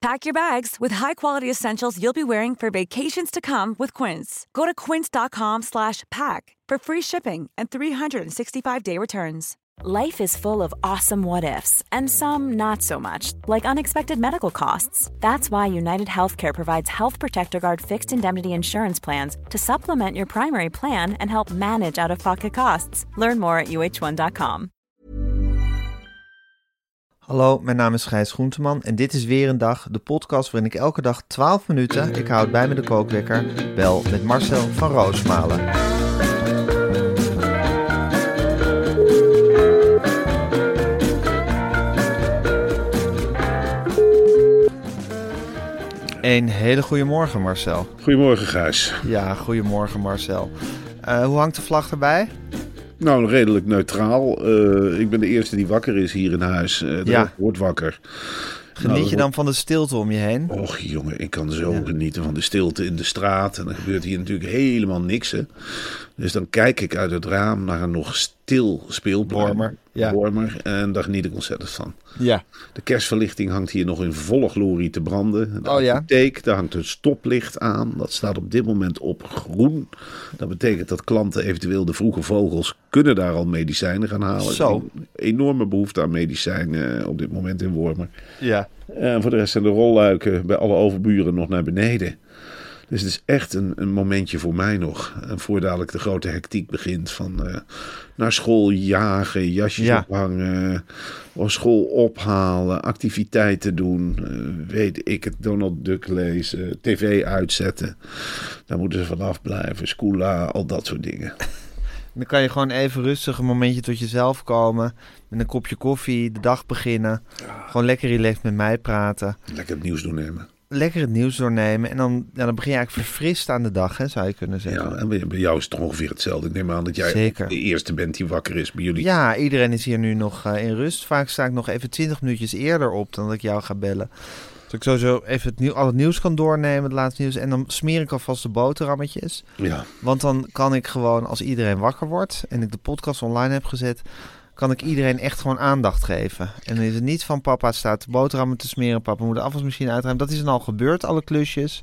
Pack your bags with high-quality essentials you'll be wearing for vacations to come with Quince. Go to quince.com slash pack for free shipping and 365-day returns. Life is full of awesome what ifs, and some not so much, like unexpected medical costs. That's why United Healthcare provides Health Protector Guard fixed indemnity insurance plans to supplement your primary plan and help manage out of pocket costs. Learn more at uh1.com. Hallo, mijn naam is Gijs Groenteman en dit is weer een dag, de podcast waarin ik elke dag 12 minuten, ik houd bij me de kookwekker, bel met Marcel van Roosmalen. Een hele goede morgen, Marcel. Goedemorgen, Gijs. Ja, goedemorgen, Marcel. Uh, hoe hangt de vlag erbij? Nou, redelijk neutraal. Uh, ik ben de eerste die wakker is hier in huis. Uh, Ja. wordt wakker. Geniet Nou, je dan van de stilte om je heen? Och jongen, ik kan zo genieten van de stilte in de straat. En dan gebeurt hier natuurlijk helemaal niks. Hè. Dus dan kijk ik uit het raam naar een nog stil speelplein. Wormer, ja. En daar geniet ik ontzettend van. Ja. De kerstverlichting hangt hier nog in volle glorie te branden. De Oh ja? apotheek, daar hangt een stoplicht aan. Dat staat op dit moment op groen. Dat betekent dat klanten eventueel de vroege vogels kunnen daar al medicijnen gaan halen. Zo. Een enorme behoefte aan medicijnen eh, op dit moment in Wormer. Ja. En voor de rest zijn de rolluiken bij alle overburen nog naar beneden. Dus het is echt een, een momentje voor mij nog. En voor dadelijk de grote hectiek begint van eh, naar school jagen, jasjes Ja. ophangen, of school ophalen, activiteiten doen, eh, weet ik het, Donald Duck lezen, tv uitzetten. Daar moeten ze vanaf blijven, schoola, al dat soort dingen. Dan kan je gewoon even rustig een momentje tot jezelf komen. Met een kopje koffie, de dag beginnen. Gewoon lekker relaxed met mij praten. Lekker het nieuws doornemen. Lekker het nieuws doornemen. En dan, ja, dan begin je eigenlijk verfrist aan de dag, hè, zou je kunnen zeggen. Ja, en bij, jou is het toch ongeveer hetzelfde. Ik neem aan dat jij Zeker. de eerste bent die wakker is bij jullie. Ja, iedereen is hier nu nog eh, in rust. Vaak sta ik nog even 20 minuutjes eerder op dan dat ik jou ga bellen. Dat ik sowieso even het nieuw, al het nieuws kan doornemen, het laatste nieuws. En dan smeer ik alvast de boterhammetjes. ja. Want dan kan ik gewoon, als iedereen wakker wordt en ik de podcast online heb gezet, kan ik iedereen echt gewoon aandacht geven. En dan is het niet van papa staat boterhammen te smeren, papa moet de afwasmachine uitruimen. Dat is dan al gebeurd, alle klusjes.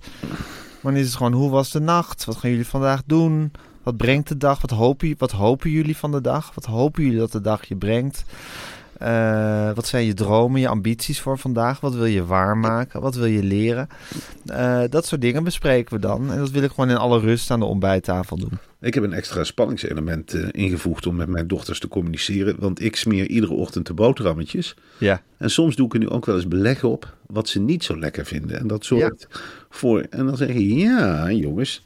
Maar dan is het gewoon, hoe was de nacht? Wat gaan jullie vandaag doen? Wat brengt de dag? Wat hopen, wat hopen jullie van de dag? Wat hopen jullie dat de dag je brengt? Eh, wat zijn je dromen, je ambities voor vandaag? Wat wil je waarmaken? Wat wil je leren? Eh, dat soort dingen bespreken we dan. En dat wil ik gewoon in alle rust aan de ontbijttafel doen. Ik heb een extra spanningselement eh, ingevoegd om met mijn dochters te communiceren. Want ik smeer iedere ochtend de boterhammetjes. Ja. En soms doe ik er nu ook wel eens beleg op wat ze niet zo lekker vinden. En dat zorgt voor... En dan zeg je, ja jongens,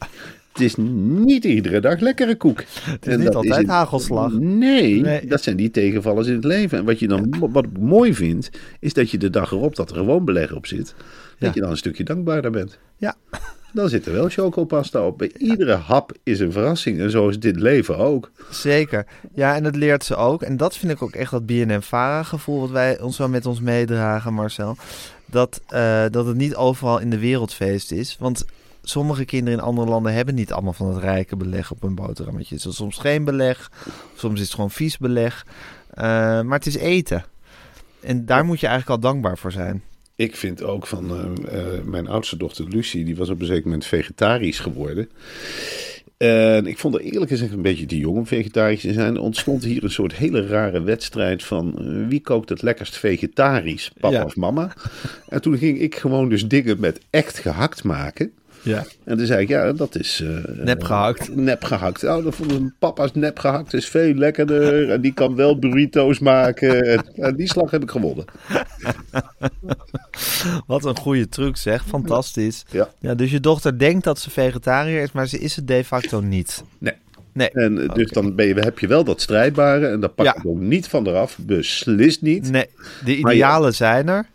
het is niet iedere dag lekkere koek. Het is niet altijd hagelslag. Nee, Nee. dat zijn die tegenvallers in het leven. En wat je dan wat ik mooi vind, is dat je de dag erop dat er gewoon beleg op zit, dat Ja. je dan een stukje dankbaarder bent. Ja. Dan zit er wel chocopasta op. Bij iedere hap is een verrassing. En zo is dit leven ook. Zeker. Ja, en dat leert ze ook. En dat vind ik ook echt dat BNM-Vara gevoel wat wij ons wel met ons meedragen, Marcel. Dat, eh, dat het niet overal in de wereld feest is. Want sommige kinderen in andere landen hebben niet allemaal van het rijke beleg op hun boterhammetje. Het is soms geen beleg, soms is het gewoon vies beleg. Eh, maar het is eten. En daar moet je eigenlijk al dankbaar voor zijn. Ik vind ook van eh, eh, mijn oudste dochter Lucie, die was op een zeker moment vegetarisch geworden. En ik vond haar eerlijk gezegd een beetje te jong om vegetarisch te zijn. Er ontstond hier een soort hele rare wedstrijd van wie kookt het lekkerst vegetarisch, papa Ja. of mama. En toen ging ik gewoon dus dingen met echt gehakt maken. Ja. En toen zei ik, ja, dat is... eh, Nep gehakt. Nep gehakt. Nou, dan vonden papa's nep gehakt is veel lekkerder. En die kan wel burrito's maken. En, en die slag heb ik gewonnen. Wat een goede truc zeg. Fantastisch. Ja. Ja, dus je dochter denkt dat ze vegetariër is, maar ze is het de facto niet. Nee. Nee. En eh, dus dan ben je, heb je wel dat strijdbare. En daar pak Ja. ik ook niet van eraf. Beslist niet. Nee, de idealen zijn er.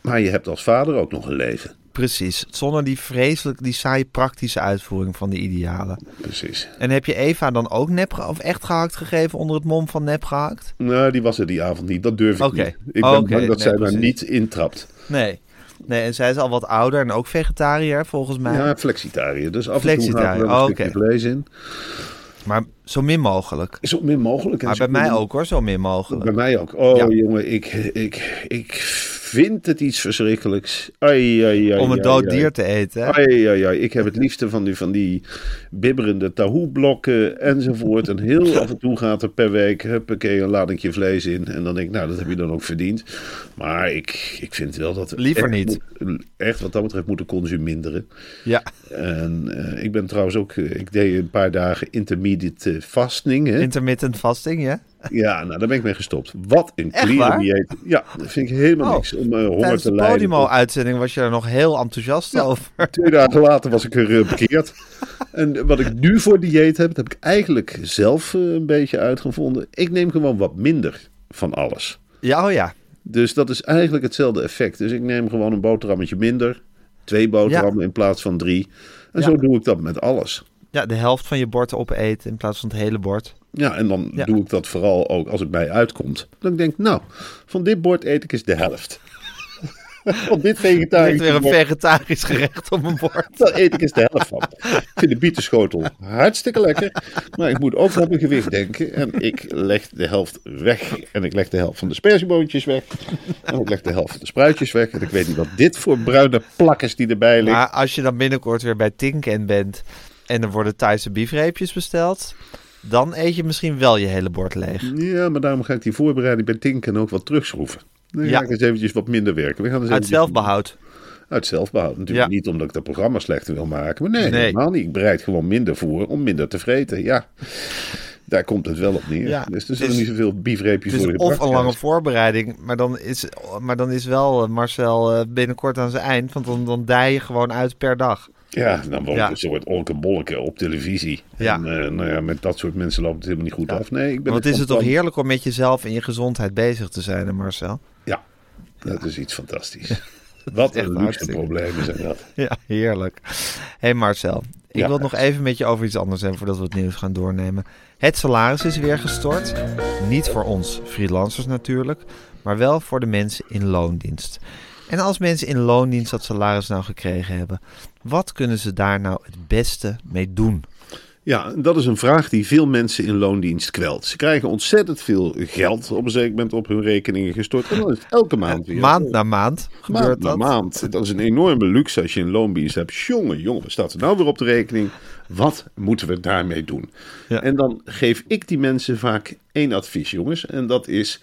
Maar je hebt als vader ook nog een leven. Precies. Zonder die vreselijk, die saaie praktische uitvoering van die idealen. Precies. En heb je Eva dan ook nep of echt gehakt gegeven onder het mom van nep gehakt? Nou, die was er die avond niet. Dat durf ik Oké. niet. Ik ben bang dat nee, zij daar niet intrapt. Nee. Nee, en zij is al wat ouder en ook vegetariër volgens mij. Ja, flexitariër. Dus af en toe gaat er een oh, oké. vlees in. Maar zo min mogelijk. Zo min mogelijk. En Maar bij mij min- ook hoor, zo min mogelijk. Bij mij ook. Oh Ja. jongen, ik, ik, ik vind het iets verschrikkelijks. Ai, ai, ai, Om een dood dier te eten. Ai, ai, ai. Ik heb het liefste van die, van die bibberende tahoe-blokken enzovoort. En heel af en toe gaat er per week huppakee, een ladingje vlees in. En dan denk ik, nou, dat heb je dan ook verdiend. Maar ik, ik vind wel dat... Liever echt niet. moet- echt wat dat betreft moeten consuminderen. Ja. En eh, ik ben trouwens ook... eh, Ik deed een paar dagen intermediate fasting. Hè? Intermittent fasting, ja? Ja, nou, daar ben ik mee gestopt. Wat een waar? dieet. Ja, dat vind ik helemaal Oh, niks. Om eh, honger Tijdens te de lijden. Podimo-uitzending was je daar nog heel enthousiast over. Twee dagen later was ik er eh, bekeerd. En wat ik nu voor dieet heb, dat heb ik eigenlijk zelf eh, een beetje uitgevonden. Ik neem gewoon wat minder van alles. Ja, oh ja. Dus dat is eigenlijk hetzelfde effect. Dus ik neem gewoon een boterhammetje minder. Twee boterhammen in plaats van drie. En Ja. zo doe ik dat met alles. Ja, de helft van je bord opeten in plaats van het hele bord. Ja, en dan Ja. doe ik dat vooral ook als het mij uitkomt. Dan denk ik, nou, van dit bord eet ik eens de helft. van dit ligt vegetarisch weer een bord, vegetarisch gerecht op mijn bord. daar eet ik eens de helft van. Ik vind de bietenschotel hartstikke lekker. Maar ik moet ook op mijn gewicht denken. En ik leg de helft weg. En ik leg de helft van de spersieboontjes weg. En ik leg de helft van de spruitjes weg. En ik weet niet wat dit voor bruine plakkers die erbij liggen. Maar als je dan binnenkort weer bij Tinken bent en er worden Thaise biefreepjes besteld, dan eet je misschien wel je hele bord leeg. Ja, maar daarom ga ik die voorbereiding bij Tinken ook wat terugschroeven. Dan Ja. ga ik eens eventjes wat minder werken. We gaan eens Uit eventjes- zelfbehoud. Uit zelfbehoud. Natuurlijk Ja. niet omdat ik dat programma slechter wil maken. Maar nee, Nee. helemaal niet. Ik bereid gewoon minder voor om minder te vreten. Ja, daar komt het wel op neer. Ja, dus er zullen niet zoveel biefreepjes is worden of een lange voorbereiding, maar dan is, maar dan is wel eh, Marcel eh, binnenkort aan zijn eind, want dan, dan dij je gewoon uit per dag. Ja, dan wordt Ja. een soort op televisie. Ja. En eh, nou ja, met dat soort mensen loopt het helemaal niet goed Ja. af. Nee, ik ben Want is het toch heerlijk om met jezelf en je gezondheid bezig te zijn, hè, Marcel? Ja, dat is iets fantastisch. Wat een luxe problemen zijn dat. Ja, heerlijk. Hé hey Marcel, ik wil het nog even met je over iets anders hebben voordat we het nieuws gaan doornemen. Het salaris is weer gestort. Niet voor ons freelancers natuurlijk, maar wel voor de mensen in loondienst. En als mensen in loondienst dat salaris nou gekregen hebben, wat kunnen ze daar nou het beste mee doen? Ja, dat is een vraag die veel mensen in loondienst kwelt. Ze krijgen ontzettend veel geld op een zeker moment op hun rekeningen gestort. En dan is het elke maand weer. Maand na maand gebeurt Maand na dat. maand. Dat is een enorme luxe als je een loondienst hebt. Jongen, jongen, wat staat er nou weer op de rekening? Wat moeten we daarmee doen? Ja. En dan geef ik die mensen vaak één advies, jongens. En dat is,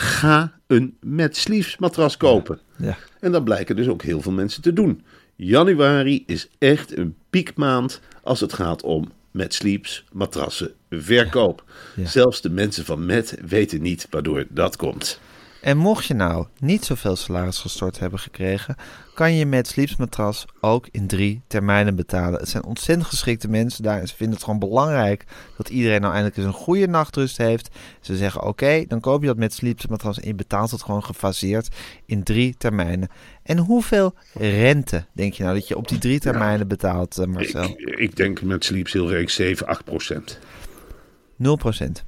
ga een sleeves matras kopen. Ja. En dat blijken dus ook heel veel mensen te doen. Januari is echt een piekmaand als het gaat om met sleeps, matrassen, verkoop. Ja. Zelfs de mensen van Met weten niet waardoor dat komt. En mocht je nou niet zoveel salaris gestort hebben gekregen, kan je met Sleepsmatras ook in drie termijnen betalen. Het zijn ontzettend geschikte mensen daar en ze vinden het gewoon belangrijk dat iedereen nou eindelijk eens een goede nachtrust heeft. Ze zeggen oké, dan koop je dat met Sleepsmatras en je betaalt het gewoon gefaseerd in drie termijnen. En hoeveel rente denk je nou dat je op die drie termijnen betaalt, eh, Marcel? Ik, ik denk met Sleeps heel erg 7, 8 procent. 0 procent.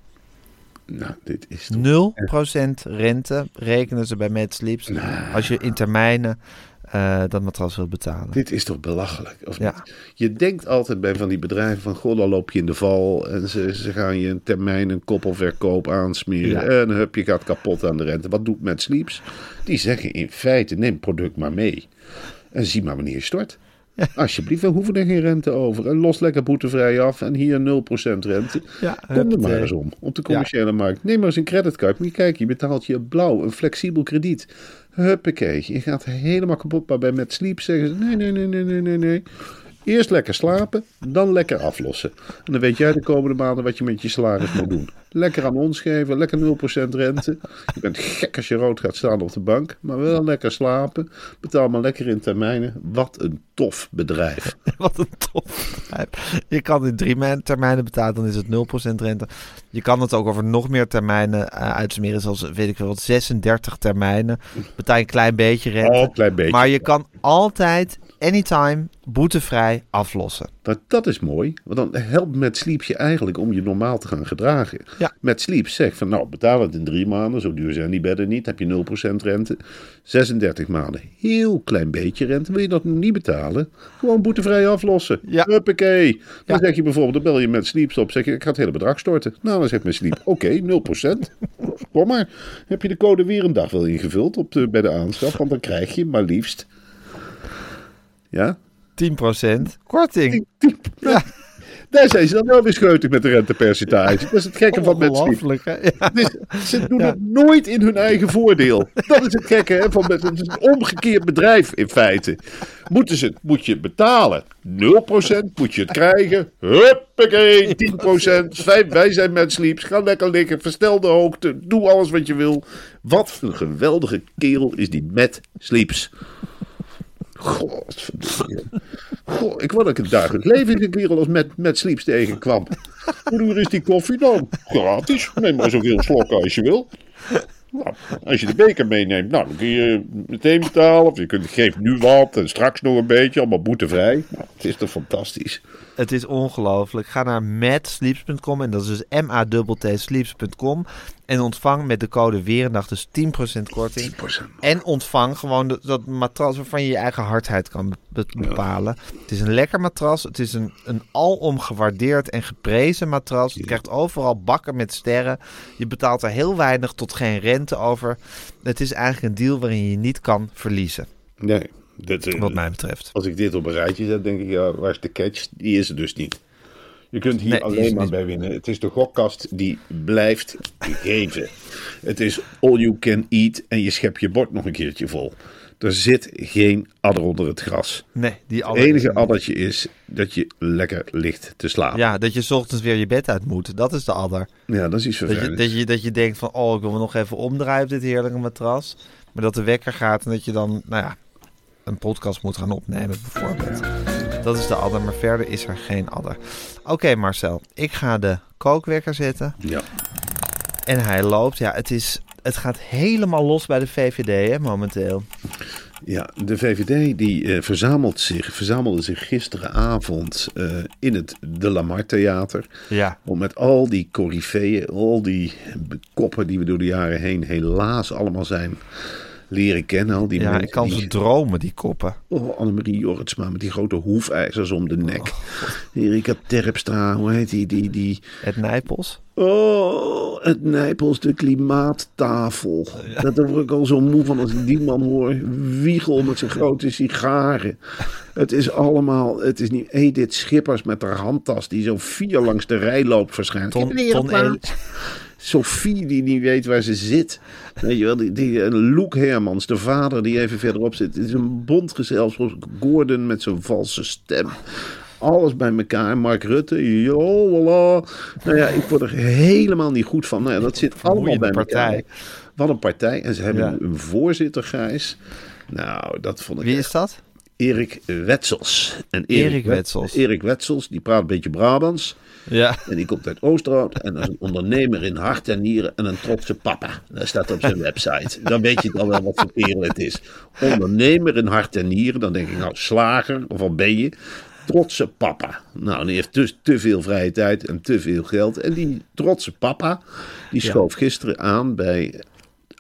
Nou, dit is toch... 0% rente rekenen ze bij MedSleeps als je in termijnen eh, dat matras wilt betalen. Dit is toch belachelijk? Of Ja. niet? Je denkt altijd bij van die bedrijven van... Goh, dan loop je in de val en ze, ze gaan je een termijn een koppelverkoop aansmeren. Ja. En hup, je gaat kapot aan de rente. Wat doet met Sleeps? Die zeggen in feite, neem het product maar mee. En zie maar wanneer je stort. Alsjeblieft, we hoeven er geen rente over. En los lekker boetevrij af. En hier 0% rente. Ja, Kom er maar eens om. Op de commerciële markt. Neem maar eens een creditcard. Moet je kijken, je betaalt je blauw. Een flexibel krediet. Huppakee. Je gaat helemaal kapot. Maar bij Met Sleep zeggen ze... Nee, nee, nee, nee, nee, nee, nee. Eerst lekker slapen, dan lekker aflossen. En dan weet jij de komende maanden wat je met je salaris moet doen. Lekker aan ons geven, lekker 0% rente. Je bent gek als je rood gaat staan op de bank, maar wel lekker slapen. Betaal maar lekker in termijnen. Wat een tof bedrijf. Wat een tof bedrijf. Je kan in drie mijn- termijnen betalen, dan is het 0% rente. Je kan het ook over nog meer termijnen uh, uitsmeren, zoals weet ik wel, wat 36 termijnen. Betaal je een klein beetje rente. Oh, een klein beetje. Maar je kan altijd anytime, boetevrij aflossen. Nou, dat is mooi, want dan helpt met Sleeps je eigenlijk om je normaal te gaan gedragen. Ja. Met Sleeps zeg van, nou, betaal het in drie maanden, zo duur zijn die bedden niet, heb je 0% rente. 36 maanden, heel klein beetje rente, wil je dat niet betalen? Gewoon boetevrij aflossen. Ja. Huppakee. Dan Ja. zeg je bijvoorbeeld, dan bel je met Sleeps op, zeg je, ik ga het hele bedrag storten. Nou, dan zegt mijn Sleep, oké, 0%. Kom maar. Heb je de code weer een dag wel ingevuld op de, bij de aanschaf, want dan krijg je maar liefst... Ja, 10% korting. ja. Daar zijn ze dan wel weer scheutig met de rentepercentage. Dat is het gekke van? Ja. Dus ze doen Ja. het nooit in hun eigen voordeel. Dat is het gekke hè, van met het is een omgekeerd bedrijf in feite. Moeten ze, moet je betalen? 0% moet je het krijgen. Huppakee, 10%. Vijf, wij zijn met Sleeps. Ga lekker liggen. Verstel de hoogte. Doe alles wat je wil. Wat een geweldige kerel is die met Sleeps. Godverdomme. Ik wou dat ik het dagelijks leven een kerel als met, met Sleeps tegenkwam. Hoe duur is die koffie dan? Gratis. Neem maar zoveel slokken als je wil. Nou, als je de beker meeneemt, nou, dan kun je meteen betalen. Of je kunt, geef nu wat en straks nog een beetje. Allemaal boetevrij. Nou, het is toch fantastisch. Het is ongelooflijk. Ga naar matsleeps.com en dat is dus m a t sleeps.com en ontvang met de code Weerendag dus 10% korting. 10%. En ontvang gewoon de- dat matras waarvan je je eigen hardheid kan be- be- bepalen. Het is een lekker matras. Het is een, een alom gewaardeerd en geprezen matras. Je krijgt overal bakken met sterren. Je betaalt er heel weinig tot geen rente over. Het is eigenlijk een deal waarin je je niet kan verliezen, Nee, dat, eh, wat mij betreft. als ik dit op een rijtje zet, denk ik, ja, waar is de catch? Die is er dus niet. Je kunt hier Nee, alleen maar bij winnen. Het is de gokkast die blijft geven. Het is all you can eat en je schept je bord nog een keertje vol. Er zit geen adder onder het gras. Nee, die Het andere is enige er addertje is dat je lekker ligt te slapen. Ja, dat je 's ochtends weer je bed uit moet. Dat is de adder. Ja, dat is iets Dat je, vervelends. dat, je, dat je denkt van, oh, ik wil me nog even omdraaien op dit heerlijke matras. Maar dat de wekker gaat en dat je dan, nou ja, een podcast moet gaan opnemen bijvoorbeeld. Dat is de adder, maar verder is er geen adder. Oké Marcel, ik ga de kookwekker zetten. Ja. En hij loopt. Ja, het, is, het gaat helemaal los bij de VVD hè, momenteel. Ja, de VVD die eh, verzamelt zich, verzamelde zich gisteravond eh, in het De Lamar Theater. Ja, Om met al die coryfeeën, al die koppen die we door de jaren heen helaas allemaal zijn leren kennen. Al die ja mensen ik kan die- ze dromen, die koppen. Oh, Annemarie Jorritsma met die grote hoefijzers om de nek. Oh, Erika Terpstra, hoe heet die? die, die Het Nijpels. Oh, het Nijpels, de klimaattafel. Dat daar word ik al zo moe van als ik die man hoor. Wiegel met zijn grote sigaren. Het is allemaal, het is niet Edith Schippers met haar handtas die zo vier langs de rij loopt waarschijnlijk. Ton, ton. Sophie die niet weet waar ze zit. Weet je wel, die, die, Loek Hermans, de vader die even verderop zit. Het is een bondgezelschap. Gordon met zijn valse stem. Alles bij elkaar. Mark Rutte. Jo, voilà. Nou ja, ik word er helemaal niet goed van. Nou ja, dat zit allemaal bij elkaar. partij. Wat een partij. En ze hebben Ja. een voorzitter, Gijs. Nou, dat vond ik Wie echt- is dat? Erik Wetsels. En Erik Wet- Wetsels. Erik Wetsels, die praat een beetje Brabants. Ja. En die komt uit Oosterhout en is een ondernemer in hart en nieren en een trotse papa. Dat staat op zijn website. Dan weet je dan wel wat voor kerel het is. Ondernemer in hart en nieren, dan denk ik nou slager, of wat ben je? Trotse papa. Nou, die heeft dus te veel vrije tijd en te veel geld. En die trotse papa, die schoof gisteren aan bij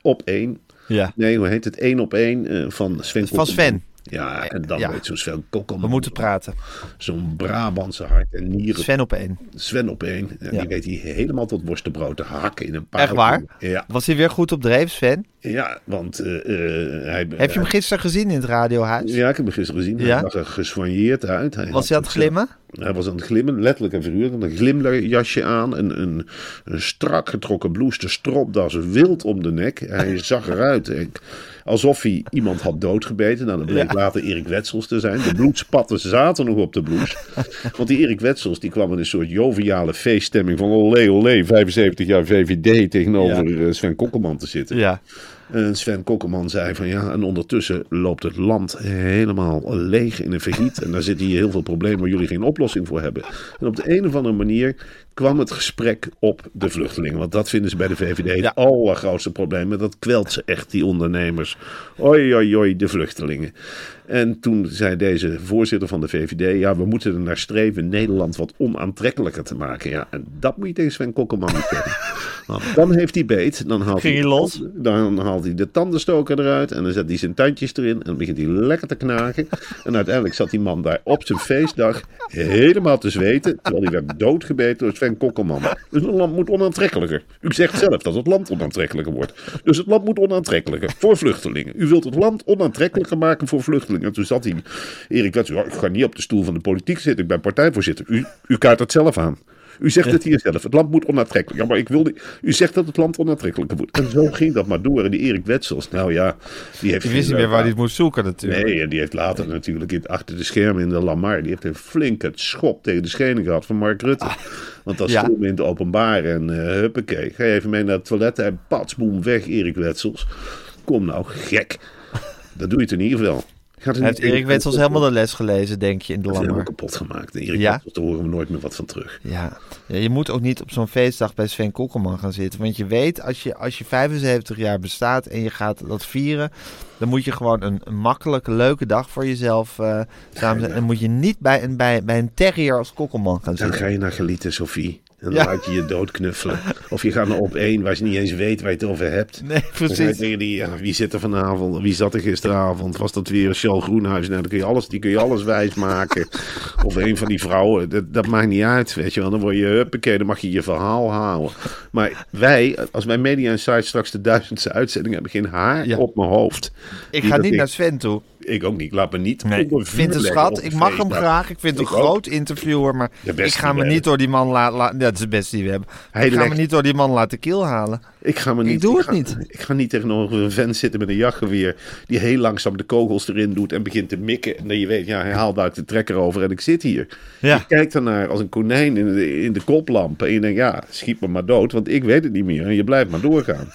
Op 1. ja. Nee, hoe heet het? 1 op 1 eh, van Sven Van. Sven. Ja, en dan Ja. weet zo'n Sven Kokkelman. We moeten praten. Zo'n Brabantse hart en nieren Sven op één. Sven op één. En Ja. Die weet hij helemaal tot worstenbrood te hakken in een paar Echt waar? uur. Ja, Was hij weer goed op dreef, Sven? Ja want eh, eh, hij... Heb je hem gisteren gezien in het radiohuis? Ja, ik heb hem gisteren gezien. Ja? Hij zag er gesoigneerd uit. Hij Was hij aan het glimmen? Hij was aan het glimmen, letterlijk en figuurlijk. Een glimlerjasje aan, een, een, een strak getrokken blouse, de stropdas wild om de nek. Hij zag eruit ik- alsof hij iemand had doodgebeten. Nou, dat bleek Ja. later Erik Wetsels te zijn. De bloedspatten zaten nog op de blouse. Want die Erik Wetsels die kwam in een soort joviale feeststemming van olé olé, 75 jaar VVD tegenover eh, Sven Kokkelman te zitten. Ja. En Sven Kokkelman zei van ja, en ondertussen loopt het land helemaal leeg in een vergiet. En daar zitten hier heel veel problemen waar jullie geen oplossing voor hebben. En op de een of andere manier kwam het gesprek op de vluchtelingen. Want dat vinden ze bij de VVD Ja. het allergrootste probleem. En dat kwelt ze echt, die ondernemers. Oi, oi, oi, de vluchtelingen. En toen zei deze voorzitter van de VVD... ja, we moeten er naar streven Nederland wat onaantrekkelijker te maken. Ja, en dat moet je tegen Sven Kokkelman niet zeggen. Dan heeft hij beet. Dan haalt Ging hij los? Dan haalt hij de tandenstoker eruit. En dan zet hij zijn tandjes erin. En dan begint hij lekker te knagen. En uiteindelijk zat die man daar op zijn feestdag... helemaal te zweten. Terwijl hij werd doodgebeten door Sven Kokkelman. Dus het land moet onaantrekkelijker. U zegt zelf dat het land onaantrekkelijker wordt. Dus het land moet onaantrekkelijker voor vluchtelingen. U wilt het land onaantrekkelijker maken voor vluchtelingen. En toen zat hij, Erik Wetzel, "Ja, ik ga niet op de stoel van de politiek zitten. Ik ben partijvoorzitter. U, u kaart dat zelf aan. U zegt het hier zelf. Het land moet onaantrekkelijk. Ja, maar ik wil niet. U zegt dat het land onaantrekkelijker wordt. En zo ging dat maar door. En die Erik Wetsels, nou ja, die heeft. Die wist niet meer waar hij het moest zoeken natuurlijk. Nee, en die heeft later natuurlijk in, achter de schermen in de Lamar. Die heeft een flinke schop tegen de schenen gehad van Mark Rutte. Want dat ja. in het openbaar en eh huppakee. Ga je even mee naar het toilet en patsboom weg, Erik Wetsels. Kom nou, gek. Dat doe je het in ieder geval. Gaat er Heeft Erik Wetsels helemaal de les gelezen, denk je, in de is helemaal kapot gemaakt. En Erik Ja? Wetsels, daar horen we nooit meer wat van terug. Ja. ja, je moet ook niet op zo'n feestdag bij Sven Kokkelman gaan zitten. Want je weet, als je, als je 75 jaar bestaat en je gaat dat vieren... dan moet je gewoon een, een makkelijke, leuke dag voor jezelf eh samen zijn. En dan moet je niet bij een, bij, bij een terrier als Kokkelman gaan Dan zitten. ga je naar gelieten, Sophie. En dan laat je je doodknuffelen. Of je gaat naar op één waar ze niet eens weet waar je het over hebt. Nee, je precies. tegen die, ja, wie zit er vanavond? Wie zat er gisteravond? Was dat weer Charles Groenhuis? Nou, dan kun je alles, die kun je alles wijs maken. Of een van die vrouwen. Dat, dat maakt niet uit, weet je wel. Dan word je, huppakee, dan mag je je verhaal houden. Maar wij, als wij Media Insight straks de duizendste uitzending hebben, geen haar Ja. op mijn hoofd. Ik ga niet naar Sven toe. Ik ook niet. Ik laat me niet Nee, ik vind het schat. Ik mag hem graag. Ik vind het Ik een ook. groot interviewer. Maar ik ga me niet door die man laten... La dat is de beste die we hebben. Hij ik ga me niet door die man laten keel halen. Ik ga me niet. doe het ga- niet. Ik ga niet tegenover een vent zitten met een jachtgeweer. die heel langzaam de kogels erin doet en begint te mikken. En dat je weet, ja, hij haalt uit de trekker over en ik zit hier. Ja. Je kijkt ernaar als een konijn in de, in de koplamp. En je denkt, ja, schiet me maar dood, want ik weet het niet meer. En je blijft maar doorgaan.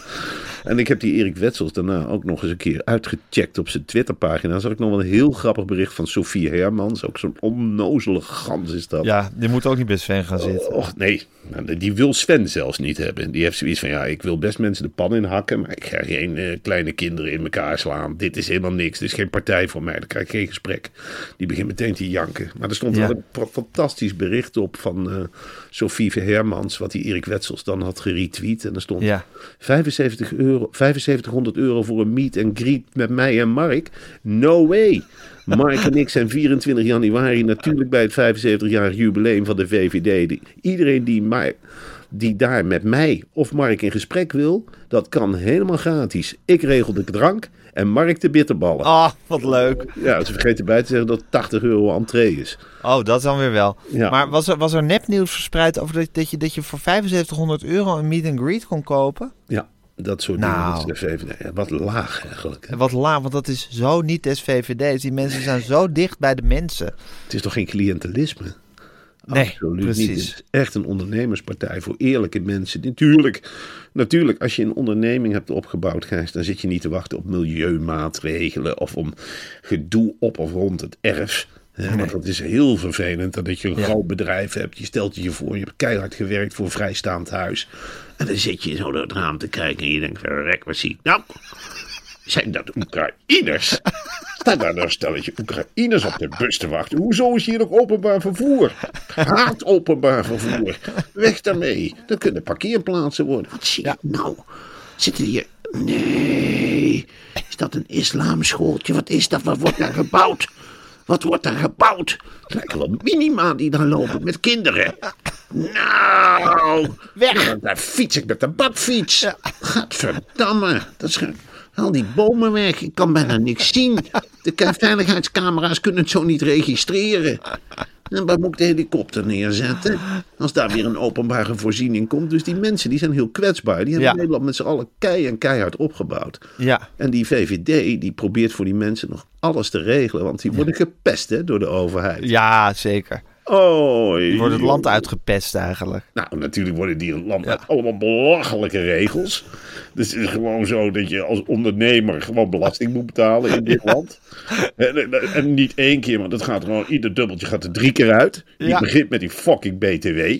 En ik heb die Erik Wetsels daarna ook nog eens een keer uitgecheckt op zijn Twitterpagina. Dan zag ik nog wel een heel grappig bericht van Sofie Hermans. Ook zo'n onnozele gans is dat. Ja, die moet ook niet bij Sven gaan zitten. Och nee, Nou, die wil Sven zelfs niet hebben. Die heeft zoiets van, ja, ik wil best mensen de pan in hakken, maar ik ga geen eh, kleine kinderen in elkaar slaan. Dit is helemaal niks, dit is geen partij voor mij, dan krijg ik geen gesprek. Die begint meteen te janken. Maar er stond Ja. wel een fantastisch bericht op van eh Sofie Hermans, wat die Erik Wetsels dan had geretweet. En er stond Ja. 75 euro, 7500 euro voor een meet and greet met mij en Mark. No way. Mark en ik zijn 24 januari natuurlijk bij het 75-jarig jubileum van de VVD. Iedereen die, maar, die daar met mij of Mark in gesprek wil, dat kan helemaal gratis. Ik regel de drank en Mark de bitterballen. Oh, wat leuk. Ja, ze vergeten bij te zeggen dat 80 euro entree is. Oh, dat dan weer wel. Ja. Maar was er, was er nepnieuws verspreid over dat, dat, je, dat je voor 7500 euro een meet and greet kon kopen? Ja, dat soort Nou. dingen VVD. Wat laag eigenlijk. hè. Wat laag, want dat is zo niet des VVD's. Die mensen zijn zo dicht bij de mensen. Het is toch geen cliëntelisme? Nee, Absoluut precies. niet. Het is echt een ondernemerspartij voor eerlijke mensen. Natuurlijk, natuurlijk, als je een onderneming hebt opgebouwd, Gijs, dan zit je niet te wachten op milieumaatregelen of om gedoe op of rond het erf. Want dat is heel vervelend dat je een Ja. groot bedrijf hebt. Je stelt je voor, je hebt keihard gewerkt voor een vrijstaand huis. En dan zit je zo door het raam te kijken en je denkt, verrek, wat zie ik nou? Zijn dat Oekraïners? Staan daar nou een stelletje Oekraïners op de bus te wachten? Hoezo is hier nog openbaar vervoer? Haat openbaar vervoer. Weg daarmee. Dan kunnen parkeerplaatsen worden. Wat zie ik nou? Zitten hier... Nee. Is dat een islamschooltje? Wat is dat? Wat wordt daar gebouwd? Wat wordt daar gebouwd? Het lijken wel minima die daar lopen met kinderen. Nou, weg! daar fiets ik met de bakfiets. Gadverdamme. Dat is, haal die bomen weg. Ik kan bijna niks zien. De veiligheidscamera's kunnen het zo niet registreren. En waar moet ik de helikopter neerzetten? Als daar weer een openbare voorziening komt. Dus die mensen die zijn heel kwetsbaar. Die hebben Ja. Nederland met z'n allen kei en keihard opgebouwd. Ja. En die VVD die probeert voor die mensen nog alles te regelen. Want die worden gepest hè, door de overheid. Ja, zeker. Oh, Je wordt het land uitgepest eigenlijk. nou, natuurlijk worden die land met allemaal belachelijke regels. Dus het is gewoon zo dat je als ondernemer gewoon belasting moet betalen in dit land. En, en- niet één keer, want het gaat gewoon, ieder dubbeltje gaat er drie keer uit. Je Ja. begint met die fucking BTW.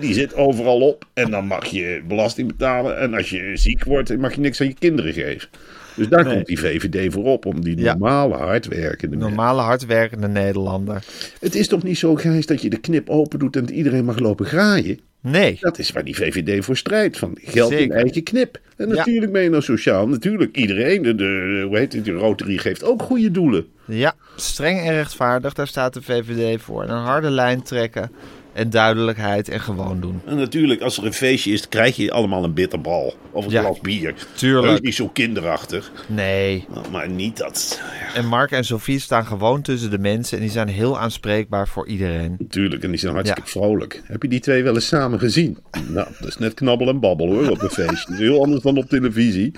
Die zit overal op. En dan mag je belasting betalen. En als je ziek wordt, mag je niks aan je kinderen geven. Dus daar Nee. komt die VVD voor op. Om die Ja. normale, hardwerkende. Normale, hardwerkende Nederlander. Het is toch niet zo, Gijs, dat je de knip open doet en iedereen mag lopen graaien? Nee. Dat is waar die VVD voor strijdt. Van geld in Zeker. eigen knip. En Ja. natuurlijk ben je nou sociaal. Natuurlijk, iedereen. De, de, hoe heet het, de Rotary geeft ook goede doelen. Ja, streng en rechtvaardig, daar staat de VVD voor. En een harde lijn trekken en duidelijkheid en gewoon doen. En natuurlijk, als er een feestje is, krijg je allemaal een bitterbal. Of een Ja. glas bier. Tuurlijk. Dat is niet zo kinderachtig. Nee. Maar niet dat... Ja, En Mark en Sophie staan gewoon tussen de mensen en die zijn heel aanspreekbaar voor iedereen. natuurlijk, en die zijn hartstikke vrolijk. Heb je die twee wel eens samen gezien? Nou, dat is net knabbel en babbel hoor, op een feestje. Dat is heel anders dan op televisie.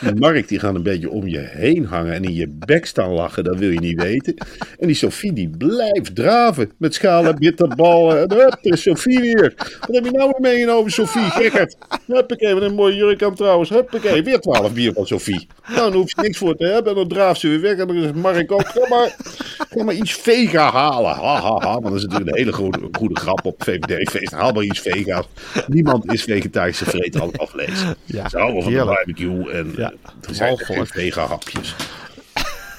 Die Mark, die gaan een beetje om je heen hangen en in je bek staan lachen. Dat wil je niet weten. En die Sophie, die blijft draven met schalen, bitterballen. Hup, er is Sophie weer. Wat heb je nou weer meegenomen, Sophie? Gekkerd. Huppakee, wat een mooie jurk aan trouwens. Huppakee, weer 12 bier van Sophie. Nou, dan hoef je niks voor te hebben. En dan draaft ze weer weg. En dan zegt Mark ook, ga maar, ga maar iets vega halen. Ha, ha, ha. Want dat is natuurlijk een hele goede, goede grap op VVD-feest. Haal maar iets vega's. Niemand is vegetarische vreter al aflees. Ja, Ze houden van de barbecue. En Ja, eh, er zijn geen walvolk. vega-hapjes.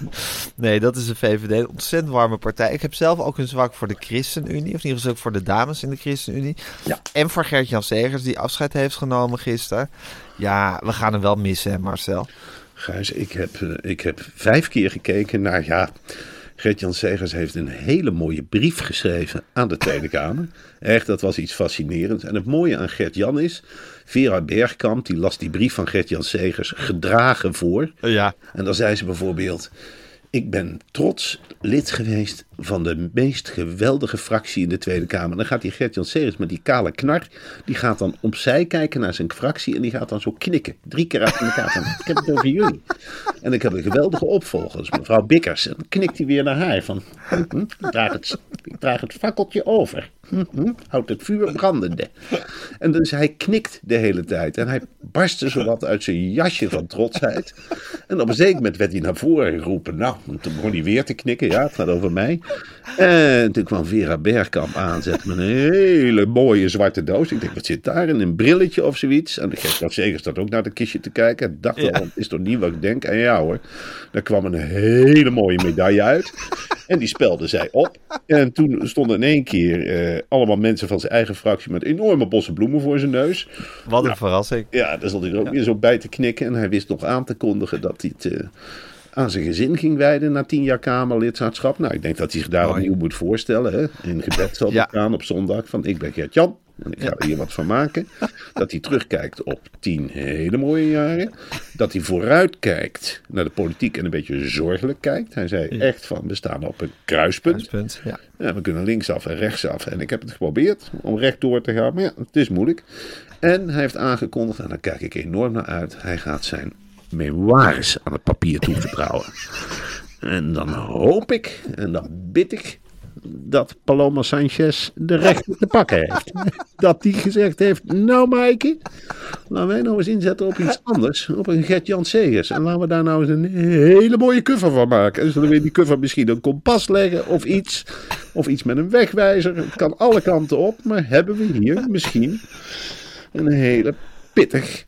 Nee, dat is de VVD. Een ontzettend warme partij. Ik heb zelf ook een zwak voor de ChristenUnie. Of in ieder geval ook voor de dames in de ChristenUnie. Ja. En voor Gert-Jan Segers, die afscheid heeft genomen gisteren. Ja, we gaan hem wel missen, hè, Marcel. Gijs, ik heb, eh, ik heb vijf keer gekeken naar, ja, Gert-Jan Segers heeft een hele mooie brief geschreven aan de Tweede Kamer. Echt, dat was iets fascinerends. En het mooie aan Gert-Jan is, Vera Bergkamp, die las die brief van Gert-Jan Segers gedragen voor. Ja. En dan zei ze bijvoorbeeld: Ik ben trots lid geweest van de meest geweldige fractie in de Tweede Kamer. Dan gaat die Gert-Jan Segers met die kale knar. Die gaat dan opzij kijken naar zijn fractie. En die gaat dan zo knikken. Drie keer uit elkaar. Ik heb het over jullie. En ik heb een geweldige opvolger. Mevrouw Bikkers. Dan knikt hij weer naar haar. Van, hm, hm, ik, draag het, ik draag het fakkeltje over. Hm, hm, houd het vuur brandende. En dus hij knikt de hele tijd. En hij barstte zowat uit zijn jasje van trotsheid. En op een zeker moment werd hij naar voren geroepen. Nou, toen begon hij weer te knikken. Ja, het gaat over mij. En toen kwam Vera Bergkamp aanzetten met een hele mooie zwarte doos. Ik denk, wat zit daarin? Een brilletje of zoiets. En de Gert Zeger staat ook naar het kistje te kijken. Ik dacht Ja. is toch niet wat ik denk? En ja hoor, daar kwam een hele mooie medaille uit. En die spelde zij op. En toen stonden in één keer eh, allemaal mensen van zijn eigen fractie met enorme bossen bloemen voor zijn neus. Wat een verrassing. Ja, daar zat hij er ook weer zo bij te knikken. En hij wist nog aan te kondigen dat hij het eh, aan zijn gezin ging wijden na tien jaar Kamerlidmaatschap. Nou, ik denk dat hij zich daar opnieuw moet voorstellen. Hè? In gebed zal Ja. gaan op zondag van ik ben Gert-Jan. En ik ga er hier wat van maken. Dat hij terugkijkt op tien hele mooie jaren. Dat hij vooruitkijkt naar de politiek en een beetje zorgelijk kijkt. Hij zei echt van we staan op een kruispunt. Punt. Ja. Ja, we kunnen linksaf en rechtsaf. En ik heb het geprobeerd om rechtdoor te gaan. Maar ja, het is moeilijk. En hij heeft aangekondigd, en daar kijk ik enorm naar uit. Hij gaat zijn memoires aan het papier toevertrouwen. en dan hoop ik, en dan bid ik, dat Paloma Sanchez de rechter te pakken heeft. Dat die gezegd heeft, nou Maaike, laten wij nou eens inzetten op iets anders. Op een Gert-Jan Segers. En laten we daar nou eens een hele mooie cover van maken. En zullen we in die cover misschien een kompas leggen of iets. Of iets met een wegwijzer. Het kan alle kanten op. Maar hebben we hier misschien een hele pittig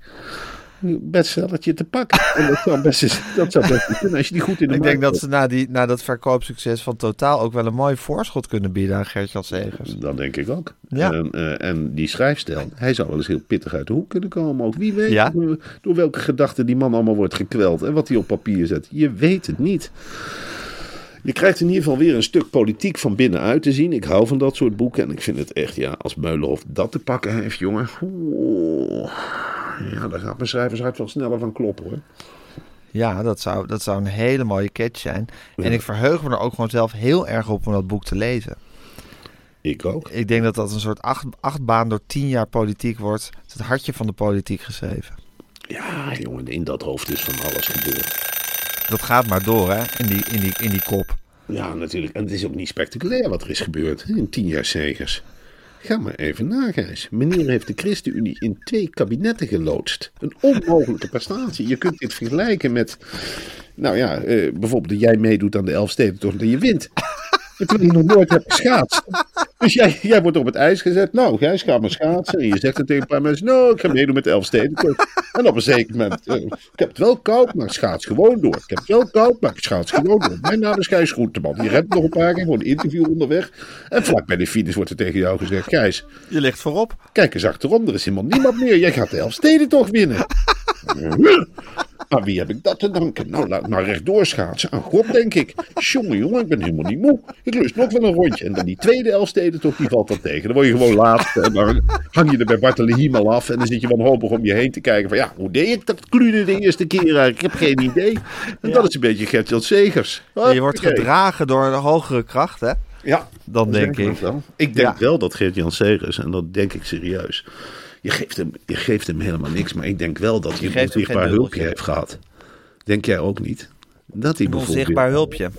bestsellertje te pakken. En dat zou best, eens- dat zou best kunnen als je die goed in de Ik denk dat ze na, die, na dat verkoopsucces van Totaal ook wel een mooi voorschot kunnen bieden aan Gert-Jan Segers. Dat denk ik ook. Ja. En, eh, en die schrijfstijl, hij zou wel eens heel pittig uit de hoek kunnen komen. Ook wie weet Ja. door, door welke gedachten die man allemaal wordt gekweld. En wat hij op papier zet. Je weet het niet. Je krijgt in ieder geval weer een stuk politiek van binnenuit te zien. Ik hou van dat soort boeken. En ik vind het echt, ja, als Meulenhof dat te pakken heeft, jongen. oeh, ja, daar gaat mijn schrijvershart wel sneller van kloppen hoor. Ja, dat zou, dat zou een hele mooie catch zijn. En ik verheug me er ook gewoon zelf heel erg op om dat boek te lezen. Ik ook. Ik denk dat dat een soort acht, achtbaan door tien jaar politiek wordt. Het hartje van de politiek geschreven. Ja, jongen, in dat hoofd is van alles gebeurd. Dat gaat maar door, hè, in die, in die, in die kop. Ja, natuurlijk. En het is ook niet spectaculair wat er is gebeurd in tien jaar zegers. Ga maar even na, Gijs. Meneer heeft de ChristenUnie in twee kabinetten geloodst. Een onmogelijke prestatie. Je kunt dit vergelijken met... Nou ja, eh, bijvoorbeeld dat jij meedoet aan de Elfstedentocht en dat je wint. Toen je nog nooit hebt geschaatst. Dus jij, jij wordt op het ijs gezet. Nou, Gijs, ga maar schaatsen. En je zegt dan tegen een paar mensen, nou, ik ga meedoen met de Elfsteden. En op een zeker moment, eh, ik heb het wel koud, maar ik schaats gewoon door. Ik heb het wel koud, maar ik schaats gewoon door. Mijn naam is Gijs Groenteman. Je redt nog een paar keer, gewoon een interview onderweg. En vlak bij de finish wordt er tegen jou gezegd, Gijs, Je ligt voorop. kijk eens achterom, er is helemaal niemand meer. Jij gaat de Elfsteden toch winnen. Maar wie heb ik dat te danken? Nou, laat maar rechtdoor schaatsen. Aan God, denk ik. Jongen, jongen, ik ben helemaal niet moe. Ik lust nog wel een rondje. En dan die tweede Elfsteden toch, die valt dan tegen. Dan word je gewoon laatste. En dan hang je er bij Bartolomeu al af. En dan zit je wanhopig om je heen te kijken. Van ja, hoe deed ik dat klude de eerste keer? Ik heb geen idee. En dat is een beetje Gertjan Segers. En je wordt gedragen door een hogere kracht, hè? Ja, Dan dat denk ik ik. wel. Ik denk Ja. wel dat Geert-Jan Segers, en dat denk ik serieus. Je geeft, hem, je geeft hem helemaal niks, maar ik denk wel dat hij een onzichtbaar hulpje heeft gehad. Denk jij ook niet? Dat hij Een onzichtbaar hulpje.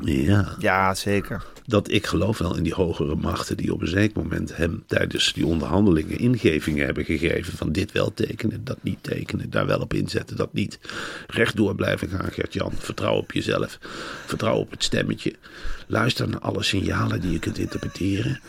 Ja, Ja, zeker. dat ik geloof wel in die hogere machten die op een zeker moment hem tijdens die onderhandelingen ingevingen hebben gegeven van dit wel tekenen, dat niet tekenen, daar wel op inzetten, dat niet. Rechtdoor blijven gaan, Gert-Jan. Vertrouw op jezelf. Vertrouw op het stemmetje. Luister naar alle signalen die je kunt interpreteren.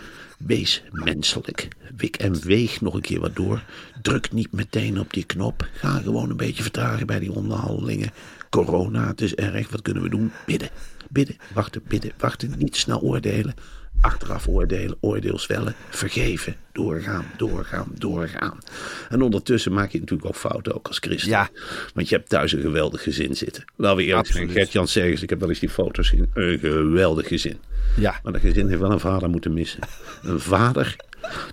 Wees menselijk. Wik en weeg nog een keer wat door. Druk niet meteen op die knop. Ga gewoon een beetje vertragen bij die onderhandelingen. Corona, het is erg. Wat kunnen we doen? Bidden. Bidden. Wachten, bidden. Wachten. Niet snel oordelen. Achteraf oordelen, oordeel zwellen, vergeven, doorgaan, doorgaan, doorgaan. En ondertussen maak je natuurlijk ook fouten, ook als christen. Ja. Want je hebt thuis een geweldig gezin zitten. Laten we eerlijk zijn. Gert-Jan Segers, ik heb wel eens die foto's gezien. Een geweldig gezin. Ja. Maar dat gezin heeft wel een vader moeten missen. Een vader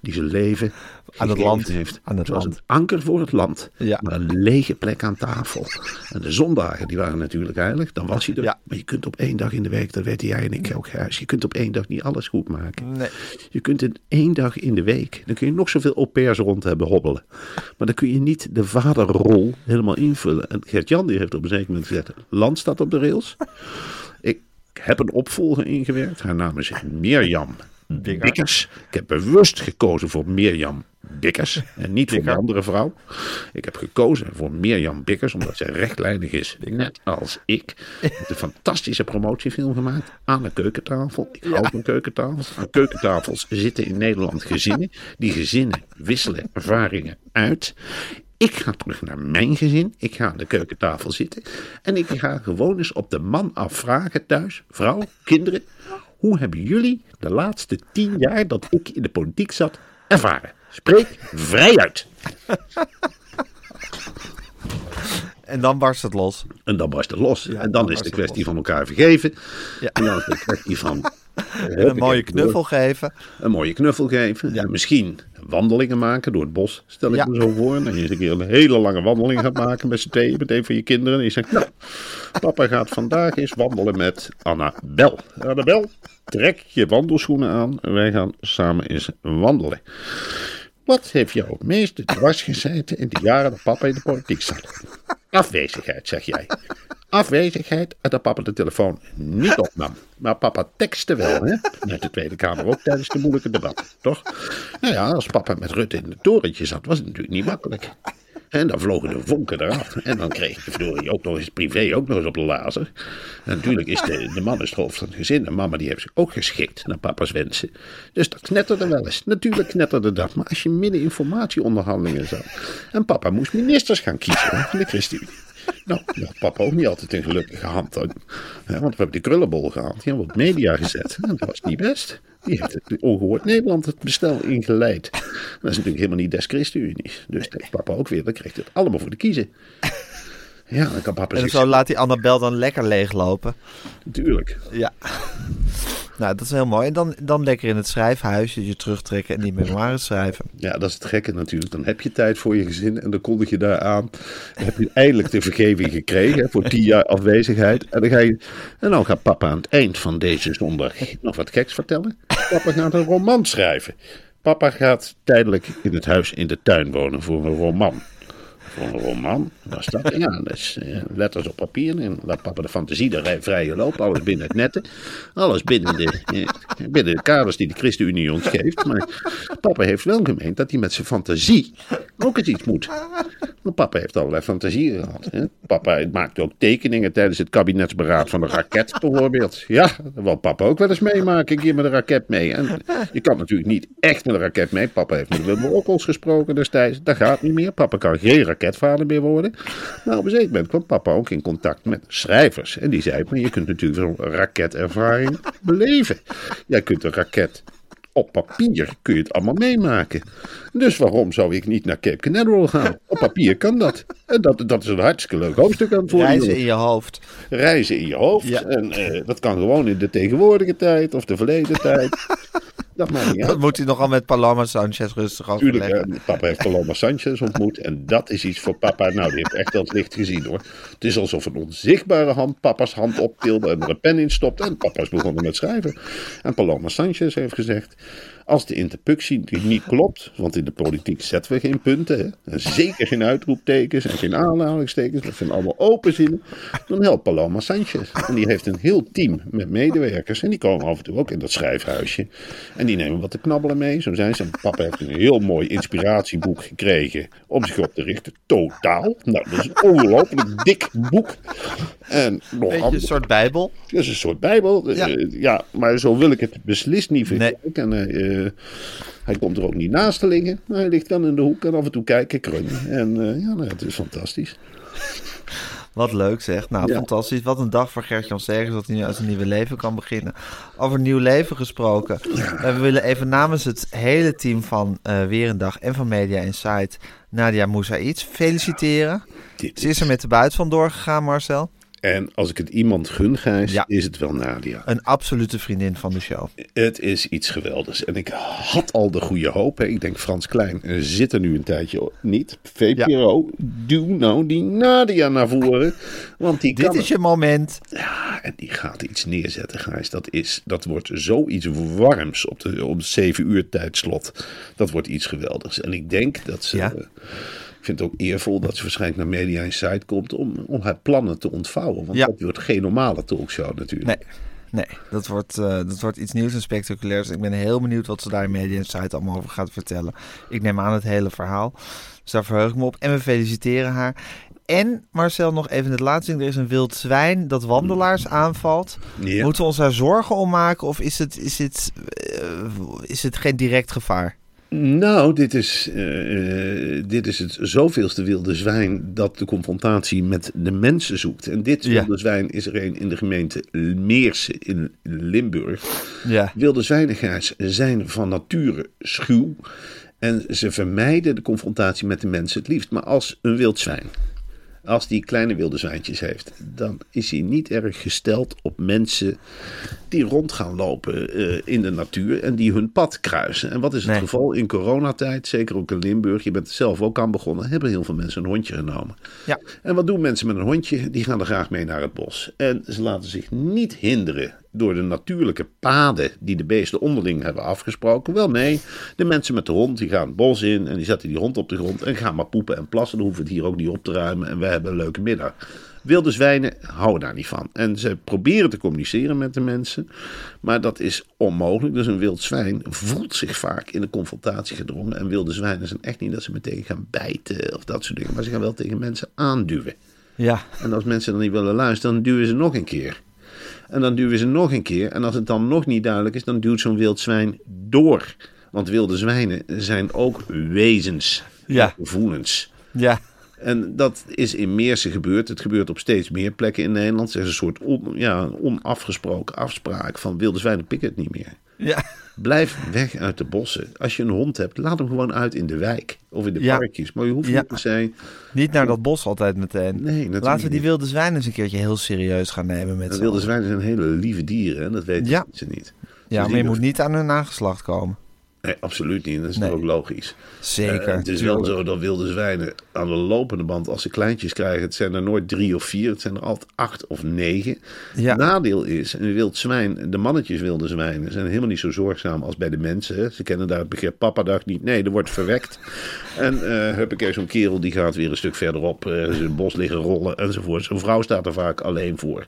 die zijn leven Aan het land. heeft. Aan het was land. een anker voor het land. Ja. Maar een lege plek aan tafel. En de zondagen, die waren natuurlijk heilig. Dan was hij er. Ja. Maar je kunt op één dag in de week, dat weten jij en ik ook, Gijs. Je kunt op één dag niet alles goed maken. Nee. Je kunt in één dag in de week, dan kun je nog zoveel au pairs rond hebben hobbelen. Maar dan kun je niet de vaderrol helemaal invullen. En Gert-Jan die heeft op een zeker moment gezegd, land staat op de rails. Ik heb een opvolger ingewerkt. Haar naam is Mirjam Bikkers. Ik heb bewust gekozen voor Mirjam Bikkers en niet voor een andere vrouw. Ik heb gekozen voor Mirjam Bikkers omdat zij rechtlijnig is, net als ik. Heeft een fantastische promotiefilm gemaakt aan de keukentafel. Ik hou van keukentafels. Aan keukentafels zitten in Nederland gezinnen. Die gezinnen wisselen ervaringen uit. Ik ga terug naar mijn gezin. Ik ga aan de keukentafel zitten. En ik ga gewoon eens op de man afvragen thuis. Vrouw, kinderen. Hoe hebben jullie de laatste tien jaar dat ik in de politiek zat ervaren? Spreek vrij uit. En dan barst het los. En dan barst het los. en dan dan is de kwestie van elkaar vergeven. Ja. En dan is de kwestie van... En een mooie knuffel geven. Een mooie knuffel geven. En misschien wandelingen maken door het bos. Stel ik Ja. me zo voor. En dat je eens een keer een hele lange wandeling gaat maken met z'n tweeën. Met een van je kinderen. En je zegt, nou, papa gaat vandaag eens wandelen met Annabel. Annabel, trek je wandelschoenen aan. En wij gaan samen eens wandelen. Wat heeft jou het meeste dwars gezeten in de jaren dat papa in de politiek zat? Afwezigheid, zeg jij. Afwezigheid en dat papa de telefoon niet opnam. Maar papa tekste wel, hè? Uit de Tweede Kamer ook tijdens de moeilijke debatten, toch? Nou ja, als papa met Rutte in het torentje zat, was het natuurlijk niet makkelijk. En dan vlogen de vonken eraf. En dan kreeg je verdorie ook nog eens privé ook nog eens op de lazer. En natuurlijk is de, de man is het hoofd van het gezin. En mama die heeft zich ook geschikt naar papa's wensen. Dus dat knetterde wel eens. Natuurlijk knetterde dat. Maar als je midden informatieonderhandelingen zat. En papa moest ministers gaan kiezen hè, van de ChristenUnie. Nou, papa ook niet altijd een gelukkige hand. Want we hebben die krullenbol gehad. Die hebben we op media gezet. Dat was niet best. Die heeft het ongehoord Nederland het bestel ingeleid. Dat is natuurlijk helemaal niet des ChristenUnie. Dus papa ook weer. Dan kreeg het allemaal voor de kiezen. Ja, dan kan papa En zo laat die Annabel dan lekker leeglopen. Natuurlijk. Ja. Nou, dat is heel mooi. En dan, dan lekker in het schrijfhuisje je terugtrekken en die memoires schrijven. Ja, dat is het gekke natuurlijk. Dan heb je tijd voor je gezin en dan kondig je daar aan. Dan heb je eindelijk de vergeving gekregen hè, voor tien jaar afwezigheid. En dan, ga je, en dan gaat papa aan het eind van deze zondag nog wat geks vertellen. Papa gaat een roman schrijven. Papa gaat tijdelijk in het huis in de tuin wonen voor een roman. Een roman? Was dat? Ja, dus eh, letters op papier en laat papa de fantasie de rij- vrije loop. Alles binnen het netten. Alles binnen de, eh, binnen de kaders die de ChristenUnie ons geeft. Maar papa heeft wel gemeend dat hij met zijn fantasie ook eens iets moet. Want papa heeft allerlei fantasieën gehad. Hè? Papa maakte ook tekeningen tijdens het kabinetsberaad van de raket bijvoorbeeld. Ja, dat wil papa ook wel eens meemaken. Een keer met een raket mee. En je kan natuurlijk niet echt met een raket mee. Papa heeft met Wilbur Okkels gesproken destijds. Dat gaat niet meer. Papa kan geen raketvader meer worden. Maar op een zeker moment kwam papa ook in contact met schrijvers. En die zei, maar je kunt natuurlijk zo'n raketervaring beleven. Jij kunt een raket op papier kun je het allemaal meemaken. Dus waarom zou ik niet naar Cape Canaveral gaan? Op papier kan dat. En dat, dat is een hartstikke leuk hoofdstuk aan het worden. Reizen in je hoofd. Reizen in je hoofd. Ja. En eh, dat kan gewoon in de tegenwoordige tijd of de verleden tijd. Dat Dat moet hij nog al met Paloma Sanchez rustig Tuurlijk, overleggen. hè, papa heeft Paloma Sanchez ontmoet. En dat is iets voor papa. Nou, die heeft echt het licht gezien hoor. Het is alsof een onzichtbare hand papa's hand optilde en er een pen in stopte. En papa is begonnen met schrijven. En Paloma Sanchez heeft gezegd. Als de interpunctie niet klopt, want in de politiek zetten we geen punten, hè, en zeker geen uitroeptekens en geen aanhalingstekens, dat zijn allemaal open zinnen, dan helpt Paloma Sanchez. En die heeft een heel team met medewerkers en die komen af en toe ook in dat schrijfhuisje. En die nemen wat te knabbelen mee, zo zijn ze. En papa heeft een heel mooi inspiratieboek gekregen om zich op te richten. Totaal. Nou, dat is een ongelooflijk dik boek. En nog Beetje een soort bijbel. dat is een soort bijbel. Ja. Ja, ja maar zo wil ik het beslist niet vergelijken. En hij, eh, hij komt er ook niet naast te liggen. Maar hij ligt dan in de hoek en af en toe kijken, kreunen. En eh, ja, nou, het is fantastisch. Wat leuk zeg. Nou, Ja. fantastisch. Wat een dag voor Gert-Jan Segers dat hij nu aan zijn nieuwe leven kan beginnen. Over nieuw leven gesproken. Eh, we willen even namens het hele team van eh Weer een Dag en van Media Insight Nadia Moussaïd feliciteren. Ze is er met de buit van doorgegaan, Marcel. En als ik het iemand gun, Gijs, Ja. is het wel Nadia. Een absolute vriendin van de show. Het is iets geweldigs. En ik had al de goede hoop. Hè. Ik denk, Frans Klein eh, zit er nu een tijdje niet. VPRO, doe nou die Nadia naar voren. Want die Dit kan is het. je moment. Ja, en die gaat iets neerzetten, Gijs. Dat, is, dat wordt zoiets warms op de om 7 uur tijdslot. Dat wordt iets geweldigs. En ik denk dat ze... Ja. Ik vind het ook eervol dat ze waarschijnlijk naar Media Insight komt om, om haar plannen te ontvouwen. Want Ja. dat wordt geen normale talkshow natuurlijk. Nee, nee dat, wordt, eh, dat wordt iets nieuws en spectaculairs. Ik ben heel benieuwd wat ze daar in Media Insight allemaal over gaat vertellen. Ik neem aan het hele verhaal. Dus daar verheug ik me op. En we feliciteren haar. En Marcel, nog even het laatste ding. Er is een wild zwijn dat wandelaars aanvalt. Ja. Moeten we ons daar zorgen om maken? Of is het, is het, eh, is het geen direct gevaar? Nou, dit is, eh, eh, dit is het zoveelste wilde zwijn dat de confrontatie met de mensen zoekt. En dit Ja. wilde zwijn is er een in de gemeente Meersen in Limburg. Ja. Wilde zwijnengaars zijn van nature schuw. En ze vermijden de confrontatie met de mensen het liefst. Maar als een wild zwijn, als die kleine wilde zwijntjes heeft, dan is hij niet erg gesteld op mensen die rond gaan lopen eh, in de natuur en die hun pad kruisen. En wat is het Nee. geval in coronatijd, zeker ook in Limburg, je bent er zelf ook aan begonnen, hebben heel veel mensen een hondje genomen. Ja. En wat doen mensen met een hondje? Die gaan er graag mee naar het bos. En ze laten zich niet hinderen door de natuurlijke paden die de beesten onderling hebben afgesproken. Wel nee, de mensen met de hond die gaan het bos in en die zetten die hond op de grond en gaan maar poepen en plassen. Dan hoeven we het hier ook niet op te ruimen en wij hebben een leuke middag. Wilde zwijnen houden daar niet van. En ze proberen te communiceren met de mensen, maar dat is onmogelijk. Dus een wild zwijn voelt zich vaak in de confrontatie gedrongen. En wilde zwijnen zijn echt niet dat ze meteen gaan bijten of dat soort dingen, maar ze gaan wel tegen mensen aanduwen. Ja. En als mensen dan niet willen luisteren, dan duwen ze nog een keer. En dan duwen ze nog een keer. En als het dan nog niet duidelijk is, dan duwt zo'n wild zwijn door. Want wilde zwijnen zijn ook wezens. Ja. Gevoelens. Ja. En dat is in Meersen gebeurd. Het gebeurt op steeds meer plekken in Nederland. Er is een soort on- ja, onafgesproken afspraak van wilde zwijnen pikken het niet meer. Ja. Blijf weg uit de bossen. Als je een hond hebt, laat hem gewoon uit in de wijk of in de Ja. parkjes. Maar je hoeft Ja. niet per se... Niet naar dat bos altijd meteen. Nee, Laten we die wilde zwijnen eens een keertje heel serieus gaan nemen met z'n wilde zwijnen zijn hele lieve dieren. En dat weten Ja. ze niet. Ja, Dus maar je moet niet aan hun nageslacht komen. Nee, absoluut niet. Dat is Nee. ook logisch. Zeker. Eh, het is wel zo dat wilde zwijnen aan de lopende band, als ze kleintjes krijgen, het zijn er nooit drie of vier. Het zijn er altijd acht of negen. Ja. Nadeel is, een wild zwijn, de mannetjes wilde zwijnen zijn helemaal niet zo zorgzaam als bij de mensen. hè. Ze kennen daar het begrip papadag niet. Nee, er wordt verwekt. En eh heb ik zo'n kerel die gaat weer een stuk verderop eh, in het bos liggen rollen enzovoort. Zo'n vrouw staat er vaak alleen voor.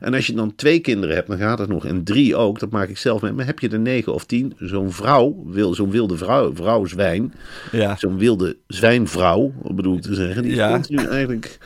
En als je dan twee kinderen hebt, dan gaat het nog. En drie ook, dat maak ik zelf mee. Maar heb je er negen of tien, zo'n vrouw, wil, zo'n wilde vrouw, vrouw zwijn, Ja. zo'n wilde zwijnvrouw, bedoel ik te zeggen, die Ja. is continu eigenlijk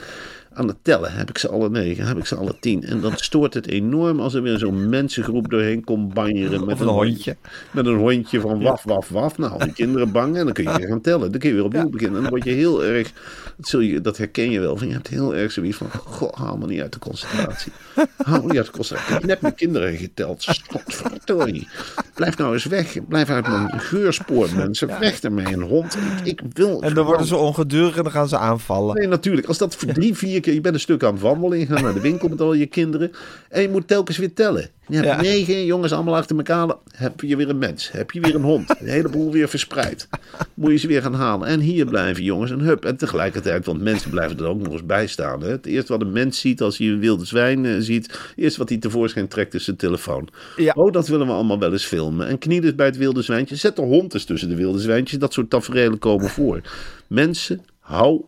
aan het tellen. Heb ik ze alle negen, heb ik ze alle tien. En dan stoort het enorm als er weer zo'n mensengroep doorheen komt banjeren. Met een hondje. Met een hondje van waf, waf, waf. Nou, die kinderen bang en dan kun je weer gaan tellen. Dan kun je weer opnieuw beginnen. En dan word je heel erg, dat, zul je, dat herken je wel, van je hebt heel erg zoiets van, goh, haal me niet uit de concentratie. Haal me niet uit de concentratie. Ik heb net mijn kinderen geteld. Godverdorie. Blijf nou eens weg. Blijf uit mijn geurspoor, mensen. Weg ermee, een hond. Ik, ik wil... En dan worden ze ongedurig en dan gaan ze aanvallen. Nee, natuurlijk. Als dat voor drie, vier Je bent een stuk aan het wandelen. Je gaat naar de winkel met al je kinderen. En je moet telkens weer tellen. Je hebt Ja. negen jongens allemaal achter elkaar. Heb je weer een mens. Heb je weer een hond. Een heleboel weer verspreid. Moet je ze weer gaan halen. En hier blijven jongens. En hup. En tegelijkertijd, want mensen blijven er ook nog eens bij staan. Hè. Het eerste wat een mens ziet als hij een wilde zwijn eh, ziet. Het eerste wat hij tevoorschijn trekt is zijn telefoon. Ja. Oh, dat willen we allemaal wel eens filmen. En knie dus bij het wilde zwijntje. Zet de hond eens tussen de wilde zwijntjes. Dat soort tafereelen komen voor. Mensen, hou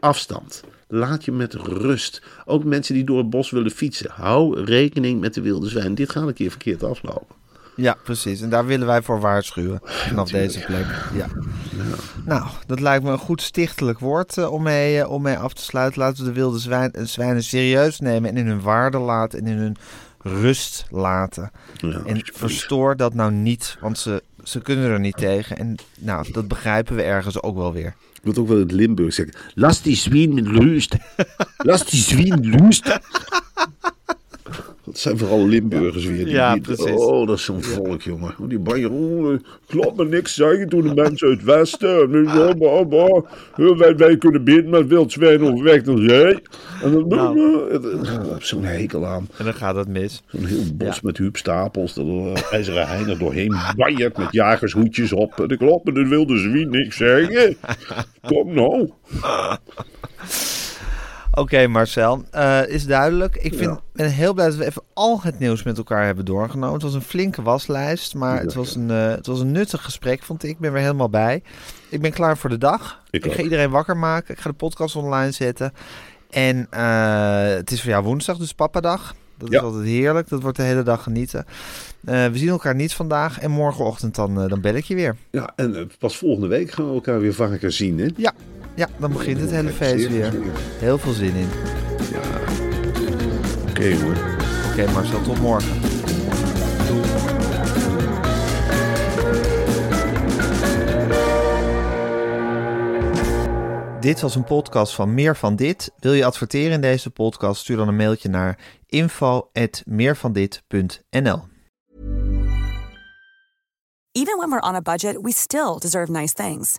afstand. Laat je met rust. Ook mensen die door het bos willen fietsen. Hou rekening met de wilde zwijn. Dit gaat een keer verkeerd aflopen. Ja, precies. En daar willen wij voor waarschuwen. Vanaf deze plek. Ja. Nou, dat lijkt me een goed stichtelijk woord eh, om, mee, eh, om mee af te sluiten. Laten we de wilde zwijn, eh, zwijnen serieus nemen en in hun waarde laten en in hun rust laten. Ja, en verstoor dat nou niet, want ze, ze kunnen er niet tegen. En nou, dat begrijpen we ergens ook wel weer. Ik moet ook wel het Limburg zeggen. Laat die zwien rust. Laat die zwien rust. Dat zijn vooral Limburgers weer. Die, Ja, die- precies. Oh, dat is zo'n volk, jongen. Oh, Die banjer, oh, ik laat me niks zeggen toen de mensen uit het westen. Bah, bah. Wij, wij kunnen beter met wild zwijn overweg dan zij. En dan, Nou. Heb zo'n hekel aan. En dan gaat het mis. Zo'n heel bos Ja. met huupstapels. Dat uh, ijzeren hein er doorheen banjert met jagershoedjes op. En ik laat me de wilde zwien niks zeggen. Kom nou. Oké, Marcel, eh, is duidelijk. Ik vind, Ja. ben heel blij dat we even al het nieuws met elkaar hebben doorgenomen. Het was een flinke waslijst, maar het was een, eh, het was een nuttig gesprek, vond ik. Ik ben weer helemaal bij. Ik ben klaar voor de dag. Ik Ik, ga iedereen wakker maken. Ik ga de podcast online zetten. En eh, het is voor jou woensdag, dus papadag. Dat Ja. is altijd heerlijk. Dat wordt de hele dag genieten. We zien elkaar niet vandaag. En morgenochtend dan, eh, dan bel ik je weer. Ja, en pas volgende week gaan we elkaar weer vaker zien, hè? Ja, ja dan begint het hele feest weer. Heel veel zin in. Oké hoor. Oké Marcel, tot morgen. Dit was een podcast van Meer van Dit. Wil je adverteren in deze podcast? Stuur dan een mailtje naar info@meervandit.nl. Even when we're on a budget, we still deserve nice things.